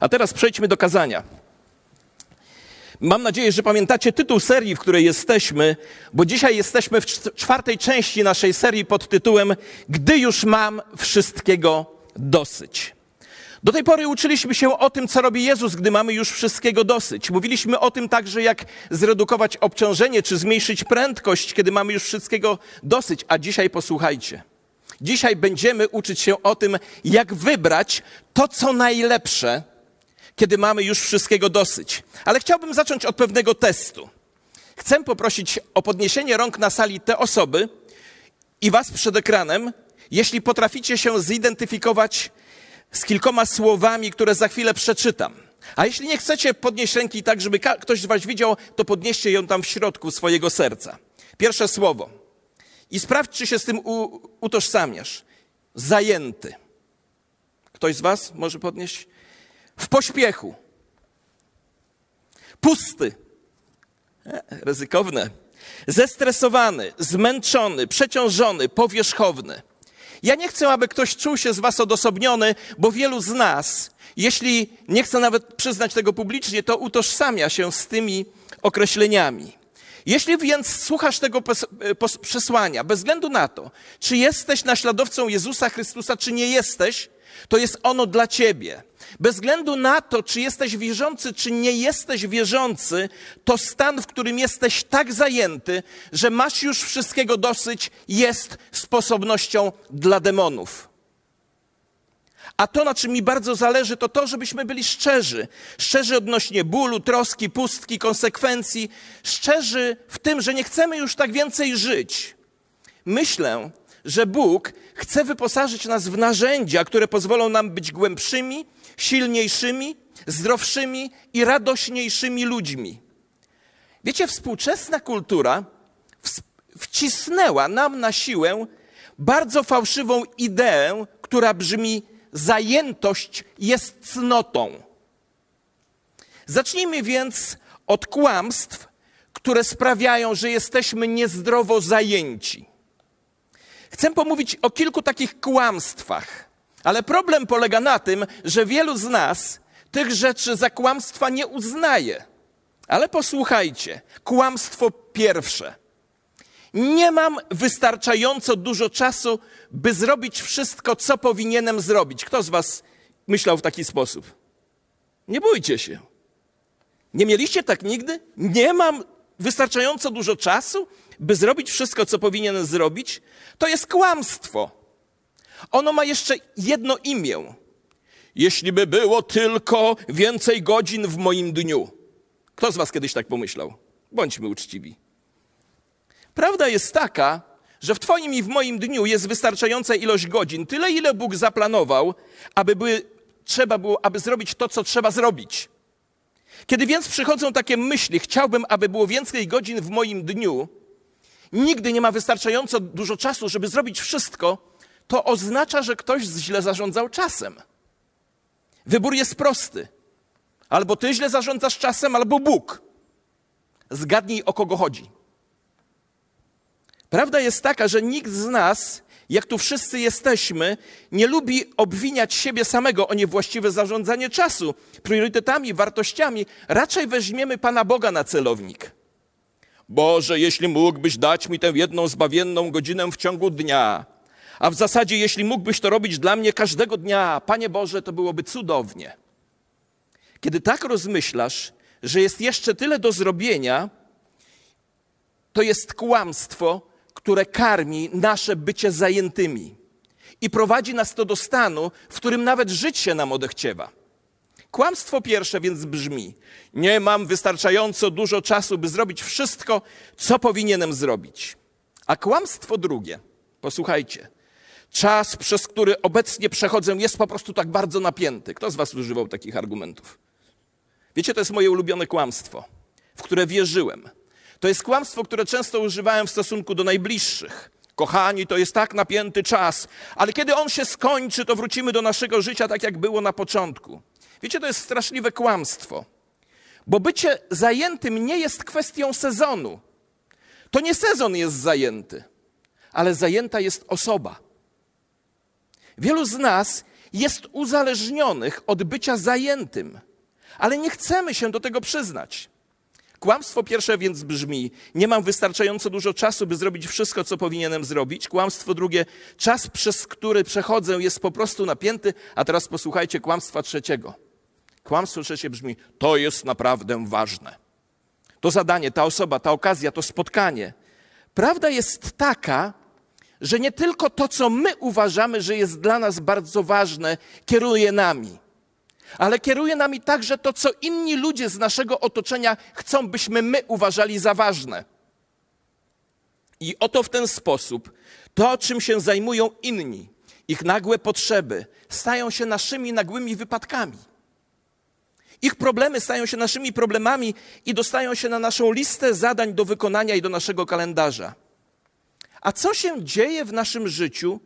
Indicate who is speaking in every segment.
Speaker 1: A teraz przejdźmy do kazania. Mam nadzieję, że pamiętacie tytuł serii, w której jesteśmy, bo dzisiaj jesteśmy w czwartej części naszej serii pod tytułem Gdy już mam wszystkiego dosyć. Do tej pory uczyliśmy się o tym, co robi Jezus, gdy mamy już wszystkiego dosyć. Mówiliśmy o tym także, jak zredukować obciążenie, czy zmniejszyć prędkość, kiedy mamy już wszystkiego dosyć. A dzisiaj posłuchajcie. Dzisiaj będziemy uczyć się o tym, jak wybrać to, co najlepsze, kiedy mamy już wszystkiego dosyć. Ale chciałbym zacząć od pewnego testu. Chcę poprosić o podniesienie rąk na sali te osoby i Was przed ekranem, jeśli potraficie się zidentyfikować z kilkoma słowami, które za chwilę przeczytam. A jeśli nie chcecie podnieść ręki tak, żeby ktoś z Was widział, to podnieście ją tam w środku swojego serca. Pierwsze słowo. I sprawdź, czy się z tym utożsamiasz. Zajęty. Ktoś z Was może podnieść? W pośpiechu. Pusty. E, ryzykowne. Zestresowany, zmęczony, przeciążony, powierzchowny. Ja nie chcę, aby ktoś czuł się z Was odosobniony, bo wielu z nas, jeśli nie chce nawet przyznać tego publicznie, to utożsamia się z tymi określeniami. Jeśli więc słuchasz tego przesłania, bez względu na to, czy jesteś naśladowcą Jezusa Chrystusa, czy nie jesteś, to jest ono dla ciebie. Bez względu na to, czy jesteś wierzący, czy nie jesteś wierzący, to stan, w którym jesteś tak zajęty, że masz już wszystkiego dosyć, jest sposobnością dla demonów. A to, na czym mi bardzo zależy, to to, żebyśmy byli szczerzy. Szczerzy odnośnie bólu, troski, pustki, konsekwencji. Szczerzy w tym, że nie chcemy już tak więcej żyć. Myślę, że Bóg chce wyposażyć nas w narzędzia, które pozwolą nam być głębszymi, silniejszymi, zdrowszymi i radośniejszymi ludźmi. Wiecie, współczesna kultura wcisnęła nam na siłę bardzo fałszywą ideę, która brzmi: zajętość jest cnotą. Zacznijmy więc od kłamstw, które sprawiają, że jesteśmy niezdrowo zajęci. Chcę pomówić o kilku takich kłamstwach, ale problem polega na tym, że wielu z nas tych rzeczy za kłamstwa nie uznaje. Ale posłuchajcie, kłamstwo pierwsze. Nie mam wystarczająco dużo czasu, by zrobić wszystko, co powinienem zrobić. Kto z Was myślał w taki sposób? Nie bójcie się. Nie mieliście tak nigdy? Nie mam wystarczająco dużo czasu, by zrobić wszystko, co powinienem zrobić? To jest kłamstwo. Ono ma jeszcze jedno imię. Jeśli by było tylko więcej godzin w moim dniu. Kto z Was kiedyś tak pomyślał? Bądźmy uczciwi. Prawda jest taka, że w Twoim i w moim dniu jest wystarczająca ilość godzin, tyle ile Bóg zaplanował, aby były, trzeba było, aby zrobić to, co trzeba zrobić. Kiedy więc przychodzą takie myśli, chciałbym, aby było więcej godzin w moim dniu, nigdy nie ma wystarczająco dużo czasu, żeby zrobić wszystko, to oznacza, że ktoś źle zarządzał czasem. Wybór jest prosty. Albo ty źle zarządzasz czasem, albo Bóg. Zgadnij, o kogo chodzi. Prawda jest taka, że nikt z nas, jak tu wszyscy jesteśmy, nie lubi obwiniać siebie samego o niewłaściwe zarządzanie czasu, priorytetami, wartościami. Raczej weźmiemy Pana Boga na celownik. Boże, jeśli mógłbyś dać mi tę jedną zbawienną godzinę w ciągu dnia, a w zasadzie, jeśli mógłbyś to robić dla mnie każdego dnia, Panie Boże, to byłoby cudownie. Kiedy tak rozmyślasz, że jest jeszcze tyle do zrobienia, to jest kłamstwo, które karmi nasze bycie zajętymi i prowadzi nas to do stanu, w którym nawet żyć się nam odechciewa. Kłamstwo pierwsze więc brzmi: Nie mam wystarczająco dużo czasu, by zrobić wszystko, co powinienem zrobić. A kłamstwo drugie, posłuchajcie, czas, przez który obecnie przechodzę, jest po prostu tak bardzo napięty. Kto z Was używał takich argumentów? Wiecie, to jest moje ulubione kłamstwo, w które wierzyłem. To jest kłamstwo, które często używałem w stosunku do najbliższych. Kochani, to jest tak napięty czas, ale kiedy on się skończy, to wrócimy do naszego życia tak, jak było na początku. Wiecie, to jest straszliwe kłamstwo, bo bycie zajętym nie jest kwestią sezonu. To nie sezon jest zajęty, ale zajęta jest osoba. Wielu z nas jest uzależnionych od bycia zajętym, ale nie chcemy się do tego przyznać. Kłamstwo pierwsze więc brzmi: Nie mam wystarczająco dużo czasu, by zrobić wszystko, co powinienem zrobić. Kłamstwo drugie: Czas, przez który przechodzę, jest po prostu napięty. A teraz posłuchajcie kłamstwa trzeciego. Kłamstwo trzecie brzmi: To jest naprawdę ważne. To zadanie, ta osoba, ta okazja, to spotkanie. Prawda jest taka, że nie tylko to, co my uważamy, że jest dla nas bardzo ważne, kieruje nami ale kieruje nami także to, co inni ludzie z naszego otoczenia chcą, byśmy my uważali za ważne. I oto w ten sposób to, czym się zajmują inni, ich nagłe potrzeby, stają się naszymi nagłymi wypadkami. Ich problemy stają się naszymi problemami i dostają się na naszą listę zadań do wykonania i do naszego kalendarza. A co się dzieje w naszym życiu,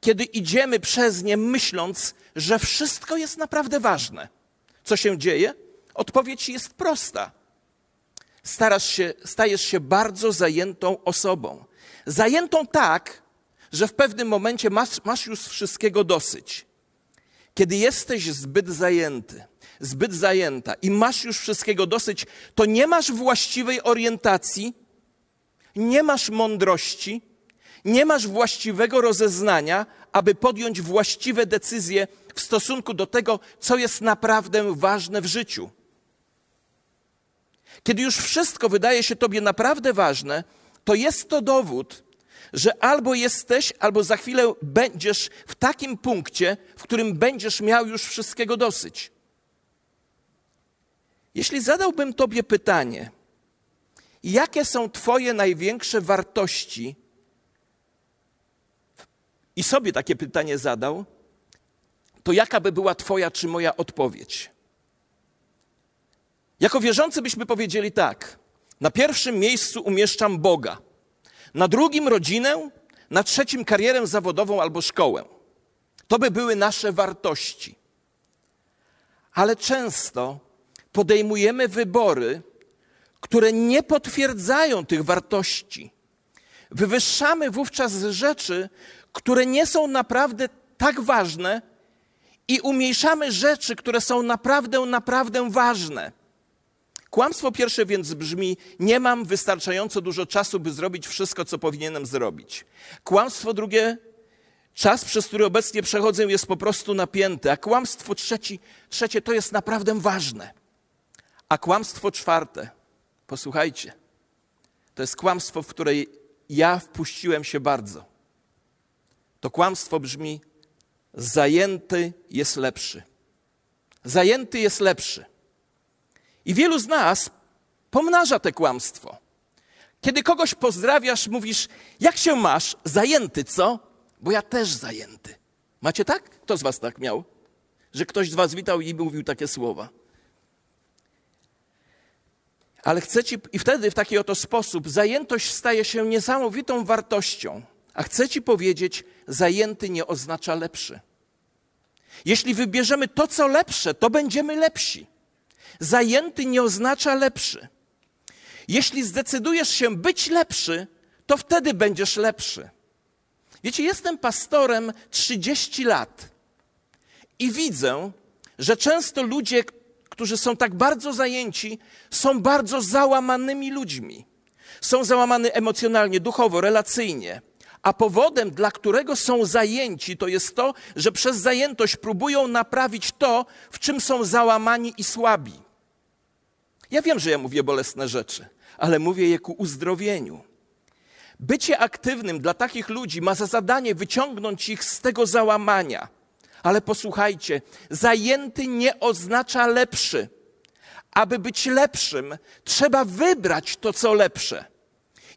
Speaker 1: kiedy idziemy przez nie, myśląc, że wszystko jest naprawdę ważne. Co się dzieje? Odpowiedź jest prosta. Starasz się, stajesz się bardzo zajętą osobą. Zajętą tak, że w pewnym momencie masz, masz już wszystkiego dosyć. Kiedy jesteś zbyt zajęty, zbyt zajęta i masz już wszystkiego dosyć, to nie masz właściwej orientacji, nie masz mądrości, nie masz właściwego rozeznania, aby podjąć właściwe decyzje w stosunku do tego, co jest naprawdę ważne w życiu. Kiedy już wszystko wydaje się Tobie naprawdę ważne, to jest to dowód, że albo jesteś, albo za chwilę będziesz w takim punkcie, w którym będziesz miał już wszystkiego dosyć. Jeśli zadałbym Tobie pytanie, jakie są Twoje największe wartości i sobie takie pytanie zadał, to jaka by była Twoja czy moja odpowiedź? Jako wierzący byśmy powiedzieli tak: na pierwszym miejscu umieszczam Boga, na drugim rodzinę, na trzecim karierę zawodową albo szkołę. To by były nasze wartości. Ale często podejmujemy wybory, które nie potwierdzają tych wartości. Wywyższamy wówczas rzeczy, które nie są naprawdę tak ważne i umniejszamy rzeczy, które są naprawdę, naprawdę ważne. Kłamstwo pierwsze więc brzmi: Nie mam wystarczająco dużo czasu, by zrobić wszystko, co powinienem zrobić. Kłamstwo drugie: Czas, przez który obecnie przechodzę, jest po prostu napięty. A kłamstwo trzeci, trzecie to jest naprawdę ważne. A kłamstwo czwarte, posłuchajcie, to jest kłamstwo, w której ja wpuściłem się bardzo. To kłamstwo brzmi: zajęty jest lepszy. Zajęty jest lepszy. I wielu z nas pomnaża te kłamstwo. Kiedy kogoś pozdrawiasz, mówisz: Jak się masz? Zajęty, co? Bo ja też zajęty. Macie tak? Kto z Was tak miał? Że ktoś z Was witał i mówił takie słowa. Ale chcę ci, i wtedy w taki oto sposób zajętość staje się niesamowitą wartością. A chcę ci powiedzieć, zajęty nie oznacza lepszy. Jeśli wybierzemy to, co lepsze, to będziemy lepsi. Zajęty nie oznacza lepszy. Jeśli zdecydujesz się być lepszy, to wtedy będziesz lepszy. Wiecie, jestem pastorem 30 lat i widzę, że często ludzie, którzy są tak bardzo zajęci, są bardzo załamanymi ludźmi. Są załamani emocjonalnie, duchowo, relacyjnie. A powodem, dla którego są zajęci, to jest to, że przez zajętość próbują naprawić to, w czym są załamani i słabi. Ja wiem, że ja mówię bolesne rzeczy, ale mówię je ku uzdrowieniu. Bycie aktywnym dla takich ludzi ma za zadanie wyciągnąć ich z tego załamania. Ale posłuchajcie, zajęty nie oznacza lepszy. Aby być lepszym, trzeba wybrać to, co lepsze.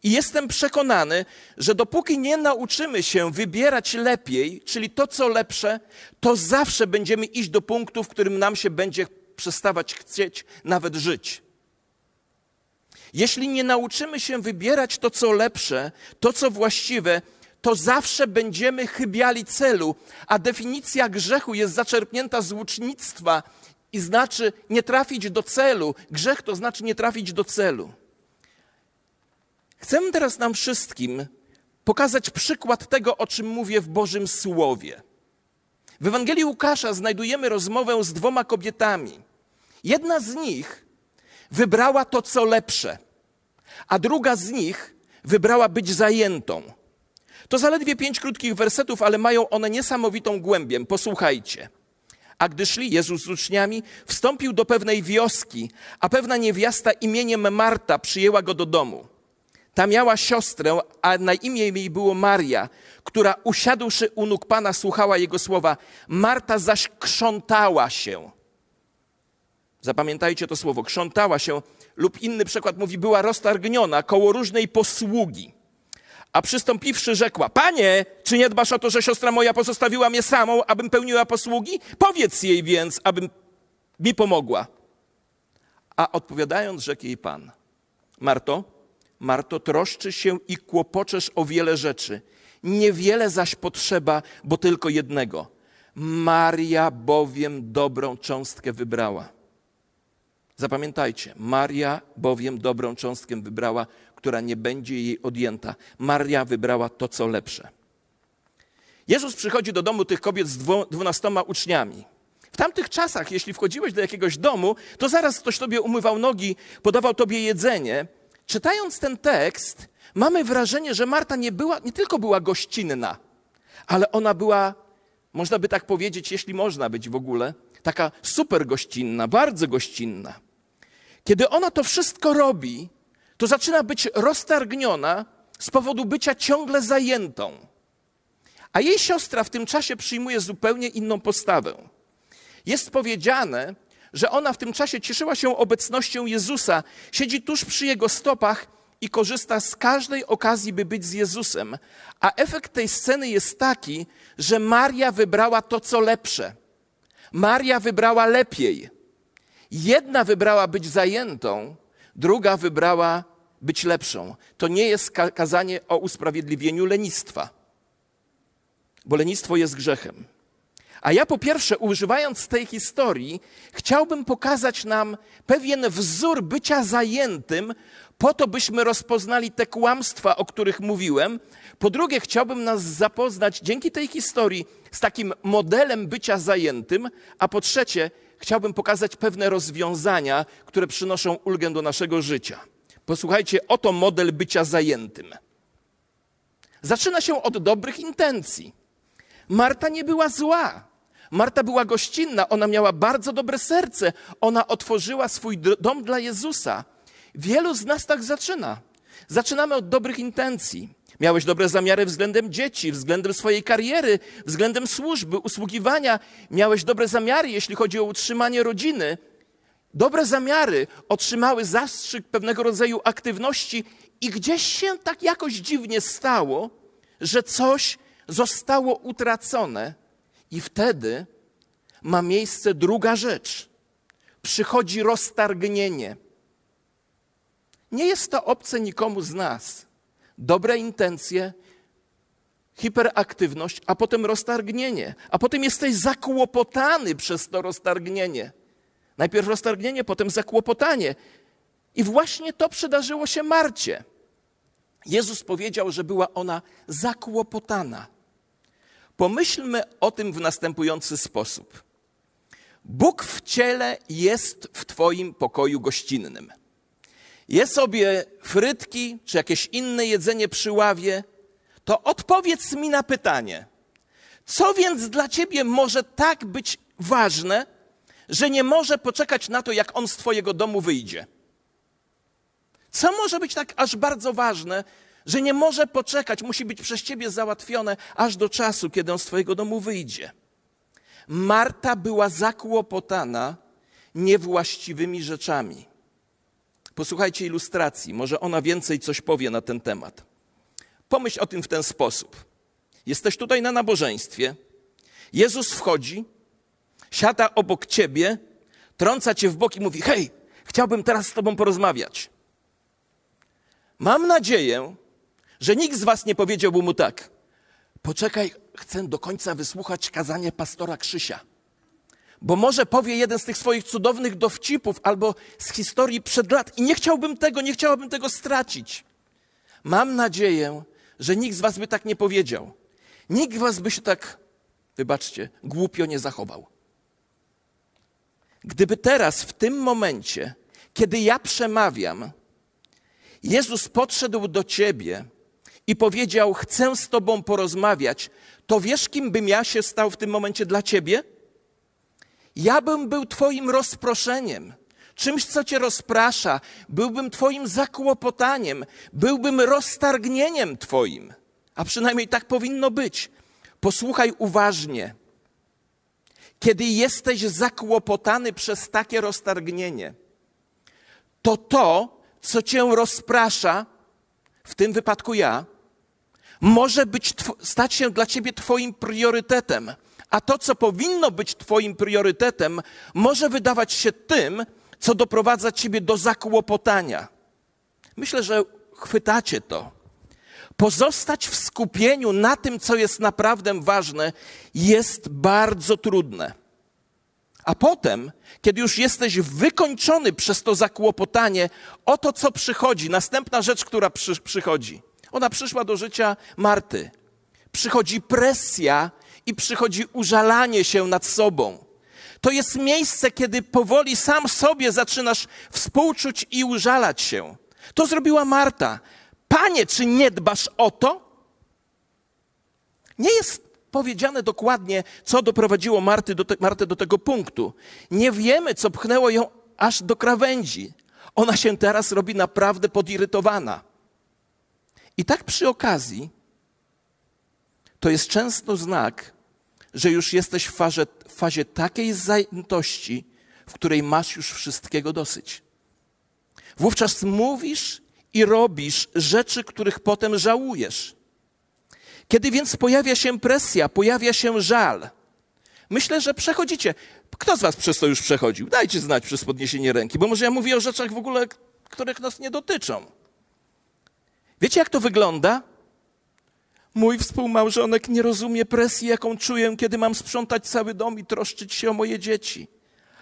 Speaker 1: I jestem przekonany, że dopóki nie nauczymy się wybierać lepiej, czyli to, co lepsze, to zawsze będziemy iść do punktu, w którym nam się będzie przestawać chcieć nawet żyć. Jeśli nie nauczymy się wybierać to, co lepsze, to, co właściwe, to zawsze będziemy chybiali celu, a definicja grzechu jest zaczerpnięta z łucznictwa i znaczy nie trafić do celu. Grzech to znaczy nie trafić do celu. Chcę teraz nam wszystkim pokazać przykład tego, o czym mówię w Bożym Słowie. W Ewangelii Łukasza znajdujemy rozmowę z dwoma kobietami. Jedna z nich wybrała to, co lepsze, a druga z nich wybrała być zajętą. To zaledwie pięć krótkich wersetów, ale mają one niesamowitą głębię. Posłuchajcie. A gdy szli Jezus z uczniami, wstąpił do pewnej wioski, a pewna niewiasta imieniem Marta przyjęła go do domu. Ta miała siostrę, a na imię jej było Maria, która usiadłszy u nóg Pana słuchała jego słowa. Marta zaś krzątała się. Zapamiętajcie to słowo, krzątała się, lub inny przykład mówi, była roztargniona koło różnej posługi. A przystąpiwszy rzekła, panie, czy nie dbasz o to, że siostra moja pozostawiła mnie samą, abym pełniła posługi? Powiedz jej więc, abym mi pomogła. A odpowiadając, rzekł jej pan, Marto, Marto, troszczy się i kłopoczesz o wiele rzeczy. Niewiele zaś potrzeba, bo tylko jednego. Maria bowiem dobrą cząstkę wybrała. Zapamiętajcie, Maria bowiem dobrą cząstkę wybrała, która nie będzie jej odjęta. Maria wybrała to, co lepsze. Jezus przychodzi do domu tych kobiet z dwunastoma uczniami. W tamtych czasach, jeśli wchodziłeś do jakiegoś domu, to zaraz ktoś tobie umywał nogi, podawał tobie jedzenie. Czytając ten tekst, mamy wrażenie, że Marta nie, była, nie tylko była gościnna, ale ona była, można by tak powiedzieć, jeśli można być w ogóle, taka super gościnna, bardzo gościnna. Kiedy ona to wszystko robi, to zaczyna być roztargniona z powodu bycia ciągle zajętą. A jej siostra w tym czasie przyjmuje zupełnie inną postawę. Jest powiedziane, że ona w tym czasie cieszyła się obecnością Jezusa, siedzi tuż przy jego stopach i korzysta z każdej okazji, by być z Jezusem. A efekt tej sceny jest taki, że Maria wybrała to, co lepsze. Maria wybrała lepiej. Jedna wybrała być zajętą, druga wybrała być lepszą. To nie jest kazanie o usprawiedliwieniu lenistwa, bo lenistwo jest grzechem. A ja po pierwsze, używając tej historii, chciałbym pokazać nam pewien wzór bycia zajętym, po to byśmy rozpoznali te kłamstwa, o których mówiłem. Po drugie, chciałbym nas zapoznać dzięki tej historii z takim modelem bycia zajętym, a po trzecie, chciałbym pokazać pewne rozwiązania, które przynoszą ulgę do naszego życia. Posłuchajcie, oto model bycia zajętym. Zaczyna się od dobrych intencji. Marta nie była zła. Marta była gościnna, ona miała bardzo dobre serce, ona otworzyła swój dom dla Jezusa. Wielu z nas tak zaczyna. Zaczynamy od dobrych intencji. Miałeś dobre zamiary względem dzieci, względem swojej kariery, względem służby, usługiwania. Miałeś dobre zamiary, jeśli chodzi o utrzymanie rodziny. Dobre zamiary otrzymały zastrzyk pewnego rodzaju aktywności i gdzieś się tak jakoś dziwnie stało, że coś zostało utracone, i wtedy ma miejsce druga rzecz. Przychodzi roztargnienie. Nie jest to obce nikomu z nas. Dobre intencje, hiperaktywność, a potem roztargnienie, a potem jesteś zakłopotany przez to roztargnienie. Najpierw roztargnienie, potem zakłopotanie. I właśnie to przydarzyło się Marcie. Jezus powiedział, że była ona zakłopotana. Pomyślmy o tym w następujący sposób. Bóg w ciele jest w Twoim pokoju gościnnym. Je sobie frytki czy jakieś inne jedzenie przy ławie, to odpowiedz mi na pytanie. Co więc dla Ciebie może tak być ważne, że nie może poczekać na to, jak on z Twojego domu wyjdzie? Co może być tak aż bardzo ważne, że nie może poczekać, musi być przez Ciebie załatwione aż do czasu, kiedy on z Twojego domu wyjdzie? Marta była zakłopotana niewłaściwymi rzeczami. Posłuchajcie ilustracji, może ona więcej coś powie na ten temat. Pomyśl o tym w ten sposób. Jesteś tutaj na nabożeństwie, Jezus wchodzi, siada obok ciebie, trąca cię w bok i mówi: Hej, chciałbym teraz z tobą porozmawiać. Mam nadzieję, że nikt z was nie powiedziałby mu tak: Poczekaj, chcę do końca wysłuchać kazania pastora Krzysia. Bo może powie jeden z tych swoich cudownych dowcipów albo z historii przed lat i nie chciałbym tego, nie chciałabym tego stracić. Mam nadzieję, że nikt z was by tak nie powiedział. Nikt was by się tak wybaczcie, głupio nie zachował. Gdyby teraz, w tym momencie, kiedy ja przemawiam, Jezus podszedł do ciebie i powiedział: Chcę z tobą porozmawiać, to wiesz, kim bym ja się stał w tym momencie dla ciebie? Ja bym był twoim rozproszeniem, czymś, co cię rozprasza, byłbym twoim zakłopotaniem, byłbym roztargnieniem twoim. A przynajmniej tak powinno być. Posłuchaj uważnie. Kiedy jesteś zakłopotany przez takie roztargnienie, to to, co cię rozprasza, w tym wypadku ja, może być, stać się dla ciebie twoim priorytetem. A to, co powinno być twoim priorytetem, może wydawać się tym, co doprowadza ciebie do zakłopotania. Myślę, że chwytacie to. Pozostać w skupieniu na tym, co jest naprawdę ważne, jest bardzo trudne. A potem, kiedy już jesteś wykończony przez to zakłopotanie, oto co przychodzi, następna rzecz, która przy, przychodzi. Ona przyszła do życia Marty. Przychodzi presja i przychodzi użalanie się nad sobą. To jest miejsce, kiedy powoli sam sobie zaczynasz współczuć i użalać się. To zrobiła Marta. Panie, czy nie dbasz o to? Nie jest powiedziane dokładnie, co doprowadziło Marty do te, Martę do tego punktu. Nie wiemy, co pchnęło ją aż do krawędzi. Ona się teraz robi naprawdę podirytowana. I tak przy okazji, to jest często znak, że już jesteś w fazie, w fazie takiej zajętości, w której masz już wszystkiego dosyć. Wówczas mówisz i robisz rzeczy, których potem żałujesz. Kiedy więc pojawia się presja, pojawia się żal, myślę, że przechodzicie. Kto z Was przez to już przechodził? Dajcie znać przez podniesienie ręki, bo może ja mówię o rzeczach w ogóle, których nas nie dotyczą. Wiecie, jak to wygląda? Mój współmałżonek nie rozumie presji, jaką czuję, kiedy mam sprzątać cały dom i troszczyć się o moje dzieci.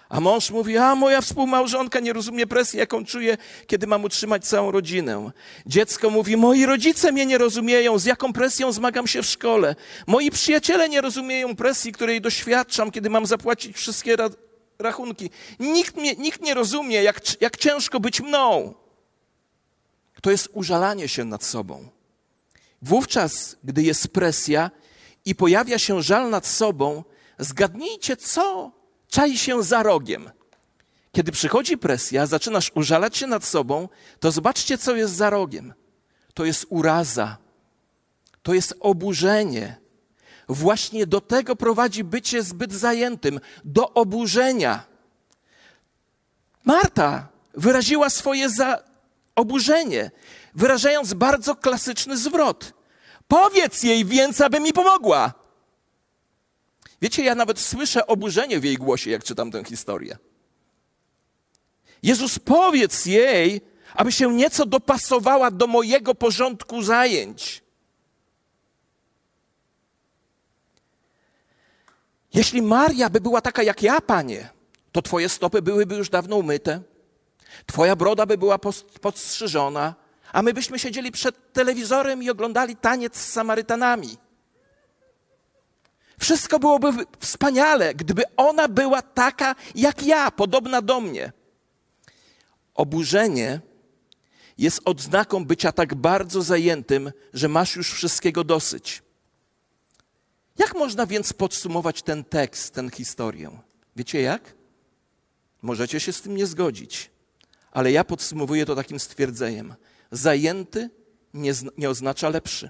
Speaker 1: A mąż mówi, a moja współmałżonka nie rozumie presji, jaką czuję, kiedy mam utrzymać całą rodzinę. Dziecko mówi, moi rodzice mnie nie rozumieją, z jaką presją zmagam się w szkole. Moi przyjaciele nie rozumieją presji, której doświadczam, kiedy mam zapłacić wszystkie ra rachunki. Nikt, mnie, nikt nie rozumie, jak, jak ciężko być mną. To jest użalanie się nad sobą. Wówczas, gdy jest presja i pojawia się żal nad sobą, zgadnijcie, co czai się za rogiem. Kiedy przychodzi presja, zaczynasz użalać się nad sobą, to zobaczcie, co jest za rogiem. To jest uraza, to jest oburzenie. Właśnie do tego prowadzi bycie zbyt zajętym, do oburzenia. Marta wyraziła swoje za oburzenie, wyrażając bardzo klasyczny zwrot. Powiedz jej więc, aby mi pomogła. Wiecie, ja nawet słyszę oburzenie w jej głosie, jak czytam tę historię. Jezus, powiedz jej, aby się nieco dopasowała do mojego porządku zajęć. Jeśli Maria by była taka jak ja, panie, to twoje stopy byłyby już dawno umyte, twoja broda by była podstrzyżona, a my byśmy siedzieli przed telewizorem i oglądali taniec z Samarytanami. Wszystko byłoby wspaniale, gdyby ona była taka jak ja, podobna do mnie. Oburzenie jest odznaką bycia tak bardzo zajętym, że masz już wszystkiego dosyć. Jak można więc podsumować ten tekst, tę historię? Wiecie jak? Możecie się z tym nie zgodzić, ale ja podsumowuję to takim stwierdzeniem. Zajęty nie, nie oznacza lepszy.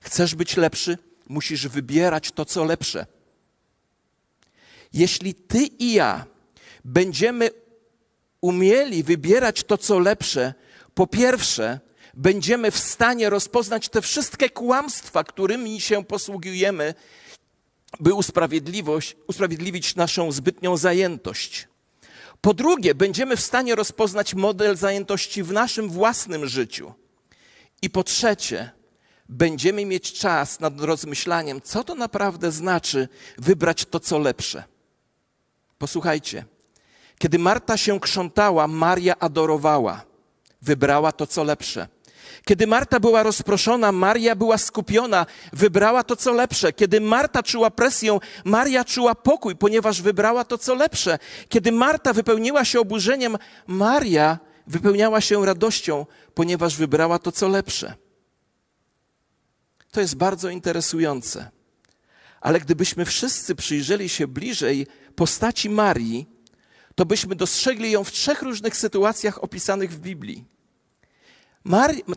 Speaker 1: Chcesz być lepszy? musisz wybierać to, co lepsze. Jeśli ty i ja będziemy umieli wybierać to, co lepsze, po pierwsze, będziemy w stanie rozpoznać te wszystkie kłamstwa, którymi się posługujemy, by usprawiedliwić naszą zbytnią zajętość. Po drugie, będziemy w stanie rozpoznać model zajętości w naszym własnym życiu. I po trzecie, będziemy mieć czas nad rozmyślaniem, co to naprawdę znaczy wybrać to, co lepsze. Posłuchajcie, kiedy Marta się krzątała, Maria adorowała, wybrała to, co lepsze. Kiedy Marta była rozproszona, Maria była skupiona, wybrała to, co lepsze. Kiedy Marta czuła presję, Maria czuła pokój, ponieważ wybrała to, co lepsze. Kiedy Marta wypełniła się oburzeniem, Maria wypełniała się radością, ponieważ wybrała to, co lepsze. To jest bardzo interesujące. Ale gdybyśmy wszyscy przyjrzeli się bliżej postaci Marii, to byśmy dostrzegli ją w trzech różnych sytuacjach opisanych w Biblii.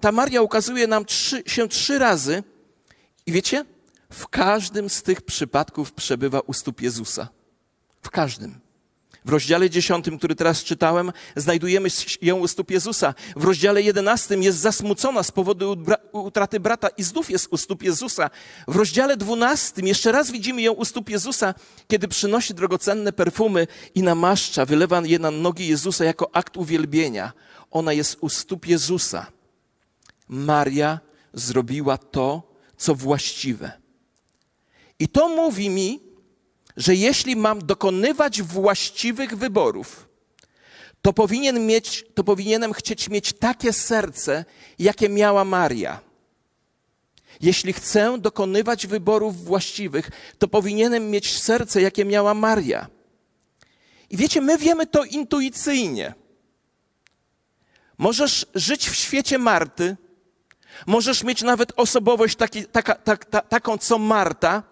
Speaker 1: Ta Maria ukazuje nam trzy, się trzy razy i wiecie, w każdym z tych przypadków przebywa u stóp Jezusa. W każdym. W rozdziale 10, który teraz czytałem, znajdujemy ją u stóp Jezusa. W rozdziale 11 jest zasmucona z powodu utraty brata i znów jest u stóp Jezusa. W rozdziale 12 jeszcze raz widzimy ją u stóp Jezusa, kiedy przynosi drogocenne perfumy i namaszcza, wylewa je na nogi Jezusa jako akt uwielbienia. Ona jest u stóp Jezusa. Maria zrobiła to, co właściwe. I to mówi mi, że jeśli mam dokonywać właściwych wyborów, to, powinien mieć, to powinienem chcieć mieć takie serce, jakie miała Maria. Jeśli chcę dokonywać wyborów właściwych, to powinienem mieć serce, jakie miała Maria. I wiecie, my wiemy to intuicyjnie. Możesz żyć w świecie Marty, możesz mieć nawet osobowość taki, taka, tak, ta, taką co Marta,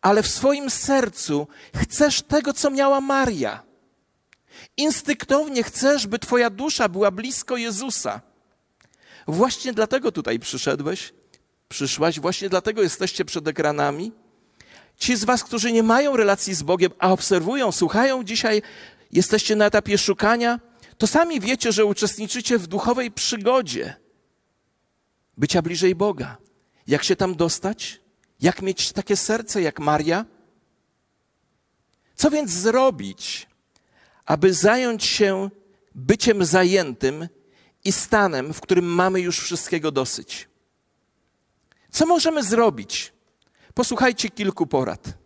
Speaker 1: ale w swoim sercu chcesz tego, co miała Maria. Instynktownie chcesz, by Twoja dusza była blisko Jezusa. Właśnie dlatego tutaj przyszedłeś, przyszłaś, właśnie dlatego jesteście przed ekranami. Ci z Was, którzy nie mają relacji z Bogiem, a obserwują, słuchają dzisiaj, jesteście na etapie szukania, to sami wiecie, że uczestniczycie w duchowej przygodzie bycia bliżej Boga. Jak się tam dostać? Jak mieć takie serce jak Maria? Co więc zrobić, aby zająć się byciem zajętym i stanem, w którym mamy już wszystkiego dosyć? Co możemy zrobić? Posłuchajcie kilku porad.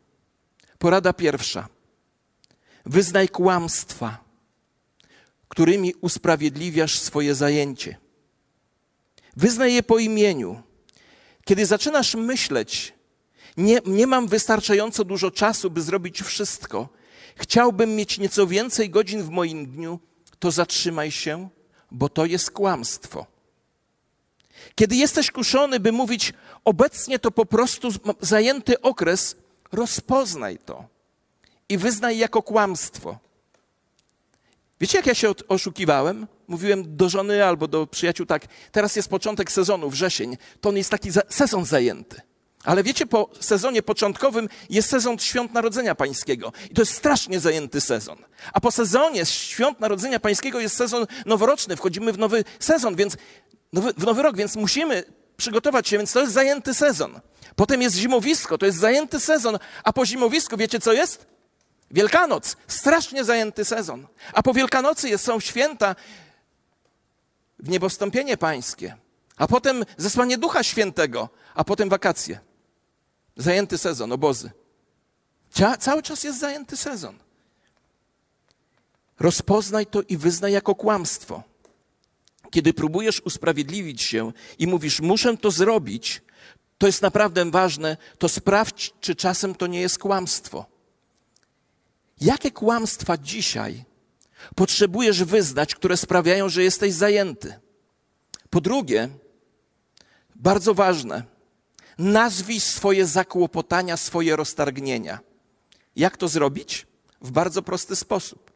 Speaker 1: Porada pierwsza. Wyznaj kłamstwa, którymi usprawiedliwiasz swoje zajęcie. Wyznaj je po imieniu. Kiedy zaczynasz myśleć, nie, nie mam wystarczająco dużo czasu, by zrobić wszystko. Chciałbym mieć nieco więcej godzin w moim dniu, to zatrzymaj się, bo to jest kłamstwo. Kiedy jesteś kuszony, by mówić, obecnie to po prostu zajęty okres, rozpoznaj to i wyznaj jako kłamstwo. Wiecie, jak ja się oszukiwałem? Mówiłem do żony albo do przyjaciół tak, teraz jest początek sezonu, wrzesień, to on jest taki za sezon zajęty. Ale wiecie, po sezonie początkowym jest sezon Świąt Narodzenia Pańskiego. I to jest strasznie zajęty sezon. A po sezonie Świąt Narodzenia Pańskiego jest sezon noworoczny. Wchodzimy w nowy sezon, więc nowy, w nowy rok, więc musimy przygotować się, więc to jest zajęty sezon. Potem jest zimowisko, to jest zajęty sezon. A po zimowisku wiecie co jest? Wielkanoc. Strasznie zajęty sezon. A po Wielkanocy są święta w niebostąpienie pańskie. A potem zesłanie Ducha Świętego, a potem wakacje. Zajęty sezon, obozy. Cały czas jest zajęty sezon. Rozpoznaj to i wyznaj jako kłamstwo. Kiedy próbujesz usprawiedliwić się i mówisz, muszę to zrobić, to jest naprawdę ważne, to sprawdź, czy czasem to nie jest kłamstwo. Jakie kłamstwa dzisiaj potrzebujesz wyznać, które sprawiają, że jesteś zajęty? Po drugie, bardzo ważne, Nazwij swoje zakłopotania, swoje roztargnienia. Jak to zrobić? W bardzo prosty sposób.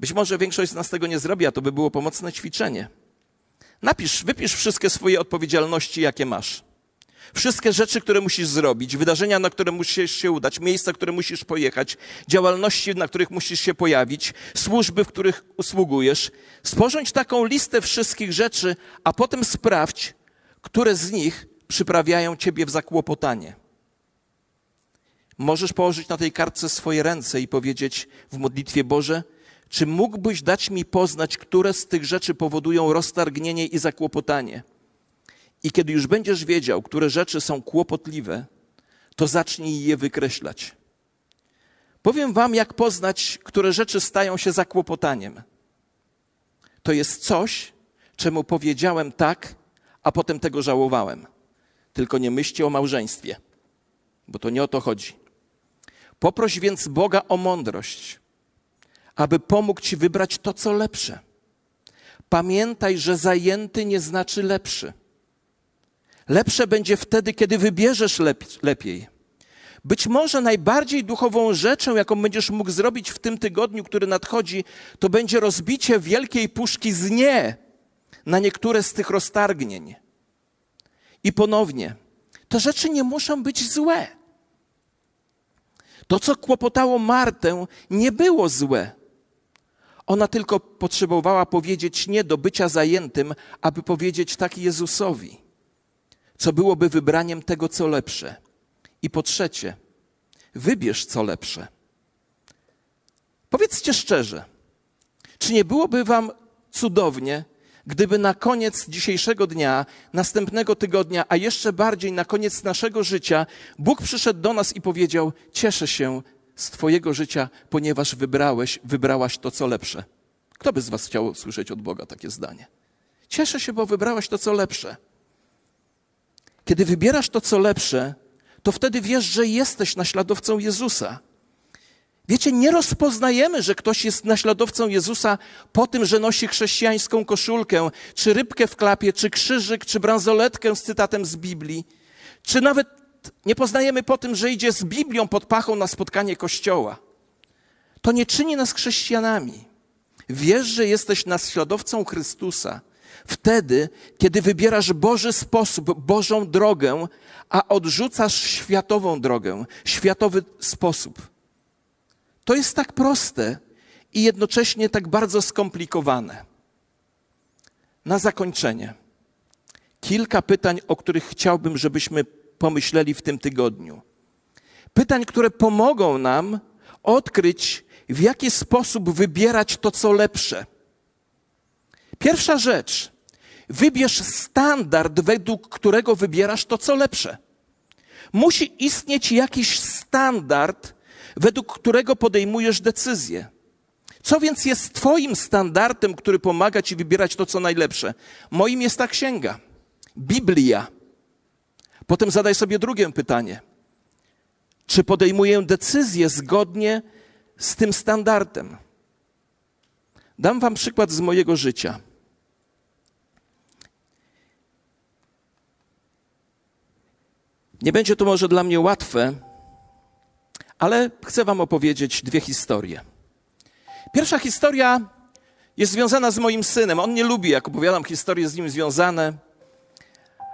Speaker 1: Być może większość z nas tego nie zrobi, a to by było pomocne ćwiczenie. Napisz, wypisz wszystkie swoje odpowiedzialności, jakie masz. Wszystkie rzeczy, które musisz zrobić, wydarzenia, na które musisz się udać, miejsca, które musisz pojechać, działalności, na których musisz się pojawić, służby, w których usługujesz. Sporządź taką listę wszystkich rzeczy, a potem sprawdź, które z nich przyprawiają ciebie w zakłopotanie. Możesz położyć na tej kartce swoje ręce i powiedzieć w modlitwie Boże, czy mógłbyś dać mi poznać, które z tych rzeczy powodują roztargnienie i zakłopotanie? I kiedy już będziesz wiedział, które rzeczy są kłopotliwe, to zacznij je wykreślać. Powiem Wam, jak poznać, które rzeczy stają się zakłopotaniem. To jest coś, czemu powiedziałem tak, a potem tego żałowałem. Tylko nie myślcie o małżeństwie, bo to nie o to chodzi. Poproś więc Boga o mądrość, aby pomógł ci wybrać to, co lepsze. Pamiętaj, że zajęty nie znaczy lepszy. Lepsze będzie wtedy, kiedy wybierzesz lepiej. Być może najbardziej duchową rzeczą, jaką będziesz mógł zrobić w tym tygodniu, który nadchodzi, to będzie rozbicie wielkiej puszki z nie na niektóre z tych roztargnień. I ponownie, te rzeczy nie muszą być złe. To, co kłopotało Martę, nie było złe. Ona tylko potrzebowała powiedzieć nie do bycia zajętym, aby powiedzieć tak Jezusowi, co byłoby wybraniem tego, co lepsze. I po trzecie, wybierz co lepsze. Powiedzcie szczerze, czy nie byłoby wam cudownie, gdyby na koniec dzisiejszego dnia, następnego tygodnia, a jeszcze bardziej na koniec naszego życia, Bóg przyszedł do nas i powiedział: Cieszę się z Twojego życia, ponieważ wybrałeś, wybrałaś to, co lepsze. Kto by z Was chciał słyszeć od Boga takie zdanie? Cieszę się, bo wybrałaś to, co lepsze. Kiedy wybierasz to, co lepsze, to wtedy wiesz, że jesteś naśladowcą Jezusa. Wiecie, nie rozpoznajemy, że ktoś jest naśladowcą Jezusa po tym, że nosi chrześcijańską koszulkę, czy rybkę w klapie, czy krzyżyk, czy bransoletkę z cytatem z Biblii, czy nawet nie poznajemy po tym, że idzie z Biblią pod pachą na spotkanie kościoła. To nie czyni nas chrześcijanami. Wiesz, że jesteś naśladowcą Chrystusa wtedy, kiedy wybierasz Boży sposób, Bożą drogę, a odrzucasz światową drogę, światowy sposób. To jest tak proste i jednocześnie tak bardzo skomplikowane. Na zakończenie kilka pytań, o których chciałbym, żebyśmy pomyśleli w tym tygodniu. Pytań, które pomogą nam odkryć, w jaki sposób wybierać to, co lepsze. Pierwsza rzecz. Wybierz standard, według którego wybierasz to, co lepsze. Musi istnieć jakiś standard, według którego podejmujesz decyzję. Co więc jest Twoim standardem, który pomaga Ci wybierać to, co najlepsze? Moim jest ta księga, Biblia. Potem zadaj sobie drugie pytanie. Czy podejmuję decyzję zgodnie z tym standardem? Dam Wam przykład z mojego życia. Nie będzie to może dla mnie łatwe, ale chcę Wam opowiedzieć dwie historie. Pierwsza historia jest związana z moim synem. On nie lubi, jak opowiadam historie z nim związane,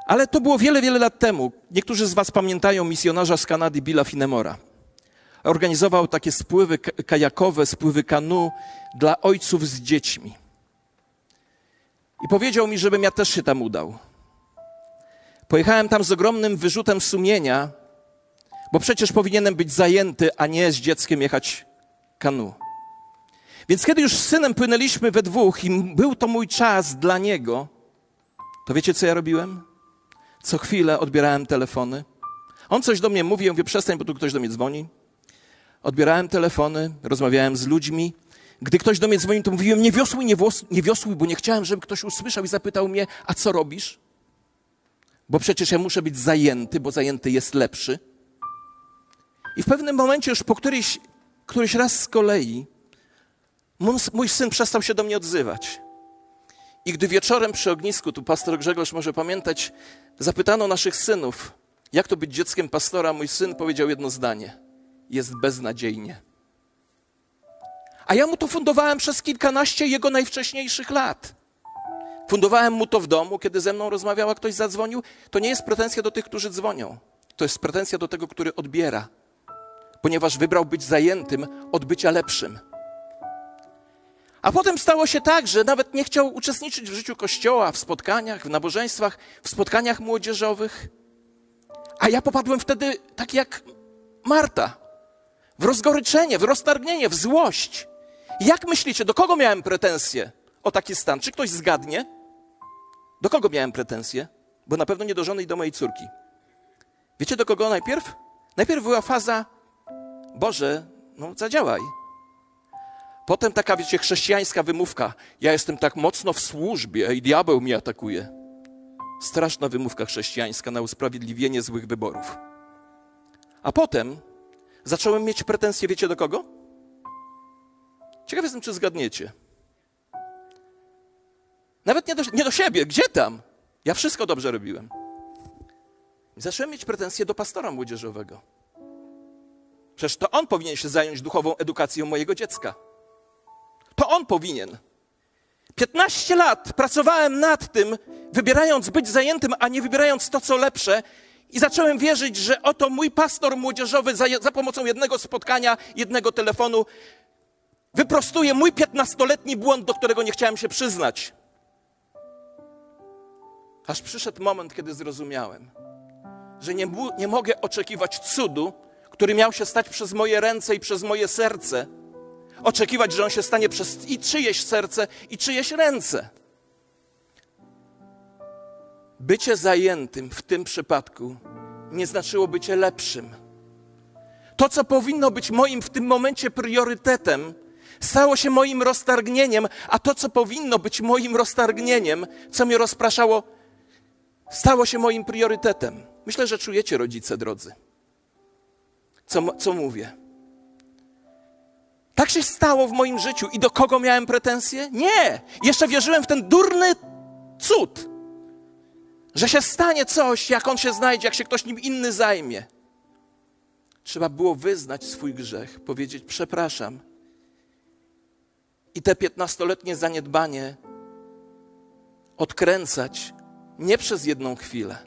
Speaker 1: ale to było wiele, wiele lat temu. Niektórzy z Was pamiętają misjonarza z Kanady Billa Finemora. Organizował takie spływy kajakowe, spływy kanu dla ojców z dziećmi. I powiedział mi, żebym ja też się tam udał. Pojechałem tam z ogromnym wyrzutem sumienia, bo przecież powinienem być zajęty, a nie z dzieckiem jechać kanu. Więc kiedy już z synem płynęliśmy we dwóch i był to mój czas dla niego, to wiecie, co ja robiłem? Co chwilę odbierałem telefony. On coś do mnie mówi, ja mówię, przestań, bo tu ktoś do mnie dzwoni. Odbierałem telefony, rozmawiałem z ludźmi. Gdy ktoś do mnie dzwonił, to mówiłem, nie wiosłuj, nie, włos, nie wiosłuj, bo nie chciałem, żeby ktoś usłyszał i zapytał mnie, a co robisz? Bo przecież ja muszę być zajęty, bo zajęty jest lepszy. I w pewnym momencie, już po któryś, któryś raz z kolei, mój syn przestał się do mnie odzywać. I gdy wieczorem przy ognisku, tu pastor Grzegorz może pamiętać, zapytano naszych synów, jak to być dzieckiem pastora, mój syn powiedział jedno zdanie: jest beznadziejnie. A ja mu to fundowałem przez kilkanaście jego najwcześniejszych lat. Fundowałem mu to w domu, kiedy ze mną rozmawiała, ktoś zadzwonił. To nie jest pretensja do tych, którzy dzwonią. To jest pretensja do tego, który odbiera ponieważ wybrał być zajętym od bycia lepszym. A potem stało się tak, że nawet nie chciał uczestniczyć w życiu kościoła, w spotkaniach, w nabożeństwach, w spotkaniach młodzieżowych. A ja popadłem wtedy tak jak Marta, w rozgoryczenie, w roztargnienie, w złość. Jak myślicie, do kogo miałem pretensje o taki stan? Czy ktoś zgadnie? Do kogo miałem pretensje? Bo na pewno nie do żony i do mojej córki. Wiecie do kogo najpierw? Najpierw była faza Boże, no zadziałaj. Potem taka, wiecie, chrześcijańska wymówka. Ja jestem tak mocno w służbie i diabeł mnie atakuje. Straszna wymówka chrześcijańska na usprawiedliwienie złych wyborów. A potem zacząłem mieć pretensje, wiecie do kogo? Ciekaw jestem, czy zgadniecie. Nawet nie do, nie do siebie, gdzie tam? Ja wszystko dobrze robiłem. Zacząłem mieć pretensje do pastora młodzieżowego. Przecież to on powinien się zająć duchową edukacją mojego dziecka. To on powinien. 15 lat pracowałem nad tym, wybierając być zajętym, a nie wybierając to, co lepsze, i zacząłem wierzyć, że oto mój pastor młodzieżowy za, za pomocą jednego spotkania, jednego telefonu wyprostuje mój 15-letni błąd, do którego nie chciałem się przyznać. Aż przyszedł moment, kiedy zrozumiałem, że nie, nie mogę oczekiwać cudu, który miał się stać przez moje ręce i przez moje serce, oczekiwać, że on się stanie przez i czyjeś serce, i czyjeś ręce. Bycie zajętym w tym przypadku nie znaczyło bycie lepszym. To, co powinno być moim w tym momencie priorytetem, stało się moim roztargnieniem, a to, co powinno być moim roztargnieniem, co mnie rozpraszało, stało się moim priorytetem. Myślę, że czujecie, rodzice drodzy, co, co mówię. Tak się stało w moim życiu. I do kogo miałem pretensje? Nie! Jeszcze wierzyłem w ten durny cud, że się stanie coś, jak on się znajdzie, jak się ktoś nim inny zajmie. Trzeba było wyznać swój grzech, powiedzieć: Przepraszam. I te piętnastoletnie zaniedbanie odkręcać nie przez jedną chwilę.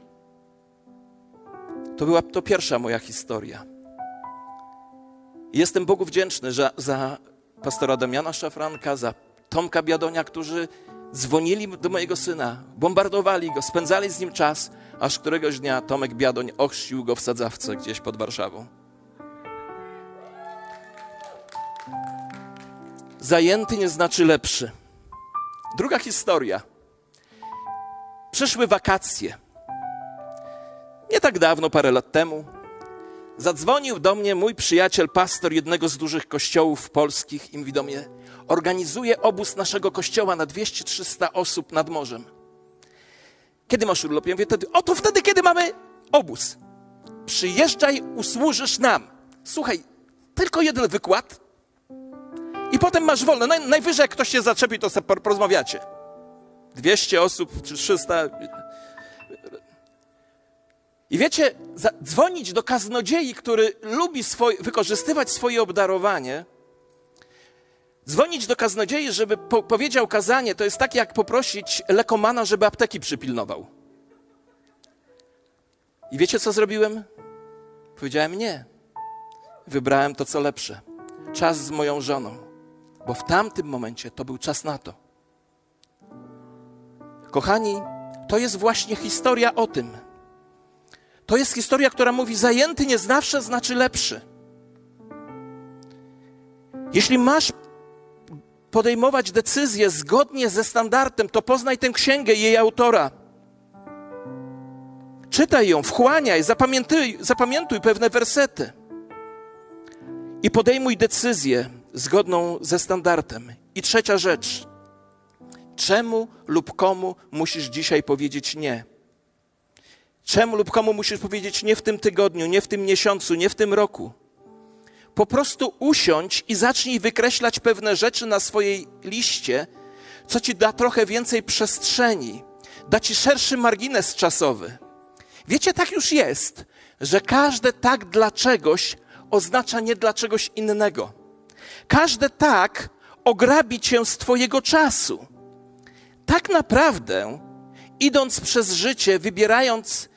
Speaker 1: To była to pierwsza moja historia. Jestem Bogu wdzięczny za, za pastora Damiana Szafranka, za Tomka Biadonia, którzy dzwonili do mojego syna, bombardowali go, spędzali z nim czas, aż któregoś dnia Tomek Biadoń ochrzcił go w sadzawce gdzieś pod Warszawą. Zajęty nie znaczy lepszy. Druga historia. Przyszły wakacje. Nie tak dawno, parę lat temu, Zadzwonił do mnie mój przyjaciel, pastor jednego z dużych kościołów polskich i mówi do mnie, organizuje obóz naszego kościoła na 200-300 osób nad morzem. Kiedy masz urlop? Ja mówię oto wtedy, kiedy mamy obóz. Przyjeżdżaj, usłużysz nam. Słuchaj, tylko jeden wykład i potem masz wolne. Naj, najwyżej jak ktoś się zaczepi, to sobie porozmawiacie. 200 osób czy 300 i wiecie, dzwonić do kaznodziei, który lubi wykorzystywać swoje obdarowanie, dzwonić do kaznodziei, żeby po powiedział kazanie, to jest tak jak poprosić lekomana, żeby apteki przypilnował. I wiecie, co zrobiłem? Powiedziałem nie. Wybrałem to, co lepsze. Czas z moją żoną, bo w tamtym momencie to był czas na to. Kochani, to jest właśnie historia o tym, to jest historia, która mówi: zajęty nie zawsze znaczy lepszy. Jeśli masz podejmować decyzje zgodnie ze standardem, to poznaj tę księgę i jej autora. Czytaj ją, wchłaniaj, zapamiętuj, zapamiętuj pewne wersety i podejmuj decyzję zgodną ze standardem. I trzecia rzecz. Czemu lub komu musisz dzisiaj powiedzieć nie? Czemu lub komu musisz powiedzieć nie w tym tygodniu, nie w tym miesiącu, nie w tym roku? Po prostu usiądź i zacznij wykreślać pewne rzeczy na swojej liście, co ci da trochę więcej przestrzeni, da ci szerszy margines czasowy. Wiecie, tak już jest, że każde tak dla czegoś oznacza nie dla czegoś innego. Każde tak ograbi cię z Twojego czasu. Tak naprawdę, idąc przez życie, wybierając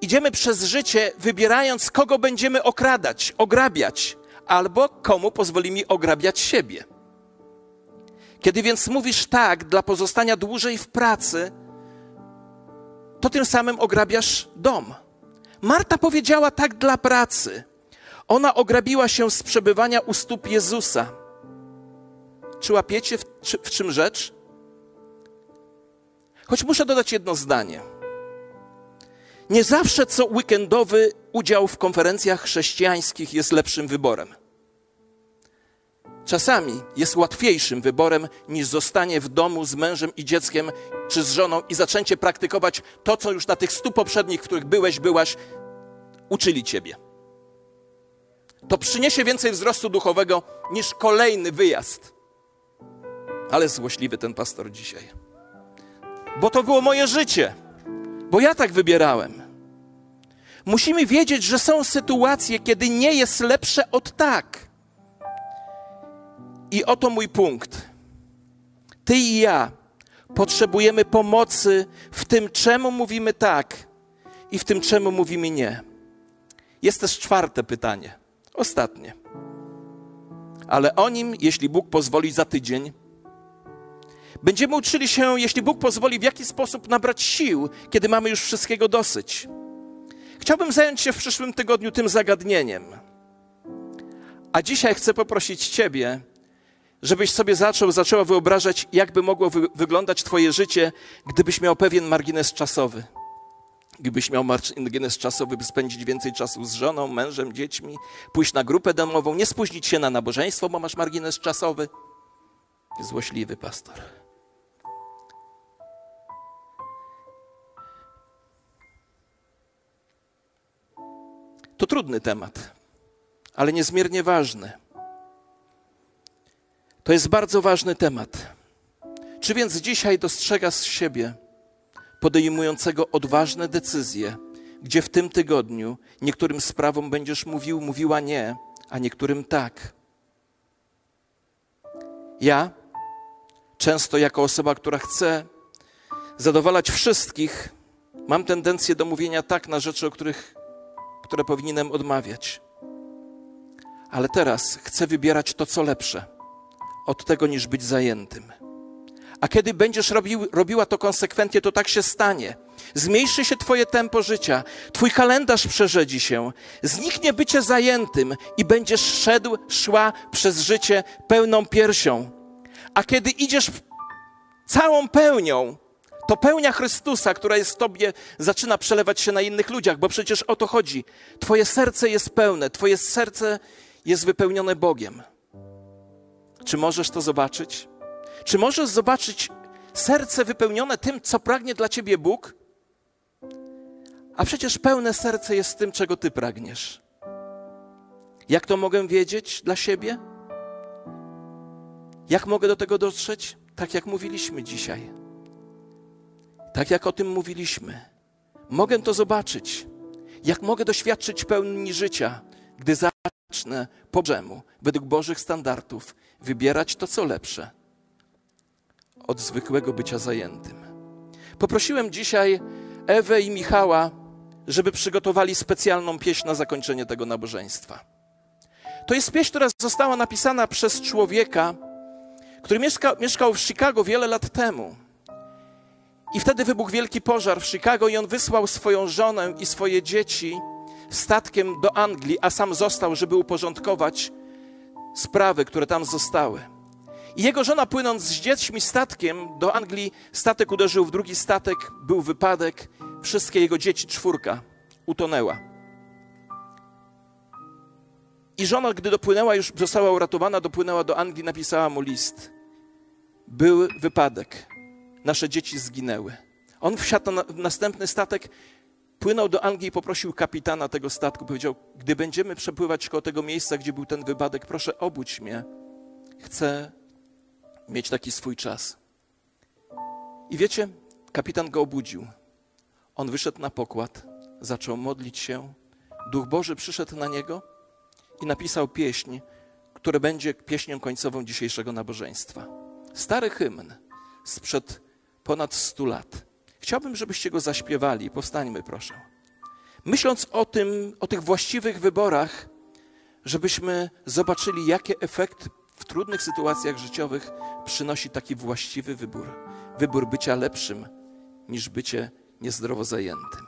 Speaker 1: Idziemy przez życie, wybierając, kogo będziemy okradać, ograbiać, albo komu pozwolimy ograbiać siebie. Kiedy więc mówisz tak dla pozostania dłużej w pracy, to tym samym ograbiasz dom. Marta powiedziała tak dla pracy. Ona ograbiła się z przebywania u stóp Jezusa. Czy łapiecie w, czy, w czym rzecz? Choć muszę dodać jedno zdanie. Nie zawsze co weekendowy udział w konferencjach chrześcijańskich jest lepszym wyborem. czasami jest łatwiejszym wyborem niż zostanie w domu z mężem i dzieckiem czy z żoną i zaczęcie praktykować to, co już na tych stu poprzednich, w których byłeś, byłaś, uczyli ciebie. To przyniesie więcej wzrostu duchowego niż kolejny wyjazd. Ale złośliwy ten pastor dzisiaj. Bo to było moje życie, bo ja tak wybierałem. Musimy wiedzieć, że są sytuacje, kiedy nie jest lepsze od tak. I oto mój punkt. Ty i ja potrzebujemy pomocy w tym, czemu mówimy tak i w tym, czemu mówimy nie. Jest też czwarte pytanie, ostatnie. Ale o nim, jeśli Bóg pozwoli, za tydzień. Będziemy uczyli się, jeśli Bóg pozwoli, w jaki sposób nabrać sił, kiedy mamy już wszystkiego dosyć. Chciałbym zająć się w przyszłym tygodniu tym zagadnieniem. A dzisiaj chcę poprosić Ciebie, żebyś sobie zaczął, zaczęła wyobrażać, jakby mogło wy wyglądać Twoje życie, gdybyś miał pewien margines czasowy. Gdybyś miał margines czasowy, by spędzić więcej czasu z żoną, mężem, dziećmi, pójść na grupę domową, nie spóźnić się na nabożeństwo, bo masz margines czasowy. Złośliwy pastor. To trudny temat, ale niezmiernie ważny. To jest bardzo ważny temat. Czy więc dzisiaj dostrzegasz siebie podejmującego odważne decyzje, gdzie w tym tygodniu niektórym sprawom będziesz mówił, mówiła nie, a niektórym tak? Ja, często jako osoba, która chce zadowalać wszystkich, mam tendencję do mówienia tak na rzeczy, o których, które powinienem odmawiać. Ale teraz chcę wybierać to, co lepsze od tego, niż być zajętym. A kiedy będziesz robił, robiła to konsekwentnie, to tak się stanie. Zmniejszy się Twoje tempo życia, Twój kalendarz przerzedzi się, zniknie bycie zajętym i będziesz szedł, szła przez życie pełną piersią. A kiedy idziesz całą pełnią, to pełnia Chrystusa, która jest w Tobie, zaczyna przelewać się na innych ludziach, bo przecież o to chodzi. Twoje serce jest pełne, Twoje serce jest wypełnione Bogiem. Czy możesz to zobaczyć? Czy możesz zobaczyć serce wypełnione tym, co pragnie dla ciebie Bóg? A przecież pełne serce jest tym, czego ty pragniesz. Jak to mogę wiedzieć dla siebie? Jak mogę do tego dotrzeć? Tak jak mówiliśmy dzisiaj. Tak jak o tym mówiliśmy. Mogę to zobaczyć. Jak mogę doświadczyć pełni życia, gdy zacznę po brzemu, według Bożych standardów, wybierać to, co lepsze, od zwykłego bycia zajętym. Poprosiłem dzisiaj Ewę i Michała, żeby przygotowali specjalną pieśń na zakończenie tego nabożeństwa. To jest pieśń, która została napisana przez człowieka, który mieszka, mieszkał w Chicago wiele lat temu. I wtedy wybuchł wielki pożar w Chicago i on wysłał swoją żonę i swoje dzieci statkiem do Anglii, a sam został, żeby uporządkować sprawy, które tam zostały. I jego żona płynąc z dziećmi statkiem do Anglii, statek uderzył w drugi statek, był wypadek, wszystkie jego dzieci, czwórka, utonęła. I żona, gdy dopłynęła, już została uratowana, dopłynęła do Anglii, napisała mu list. Był wypadek, nasze dzieci zginęły. On wsiadł na następny statek, płynął do Anglii i poprosił kapitana tego statku. Powiedział: Gdy będziemy przepływać koło tego miejsca, gdzie był ten wypadek, proszę obudź mnie. Chcę mieć taki swój czas. I wiecie, kapitan go obudził. On wyszedł na pokład, zaczął modlić się. Duch Boży przyszedł na niego i napisał pieśń, która będzie pieśnią końcową dzisiejszego nabożeństwa. Stary hymn sprzed ponad stu lat. Chciałbym, żebyście go zaśpiewali. Powstańmy, proszę. Myśląc o tym, o tych właściwych wyborach, żebyśmy zobaczyli, jakie efekty w trudnych sytuacjach życiowych przynosi taki właściwy wybór. Wybór bycia lepszym niż bycie niezdrowo zajętym.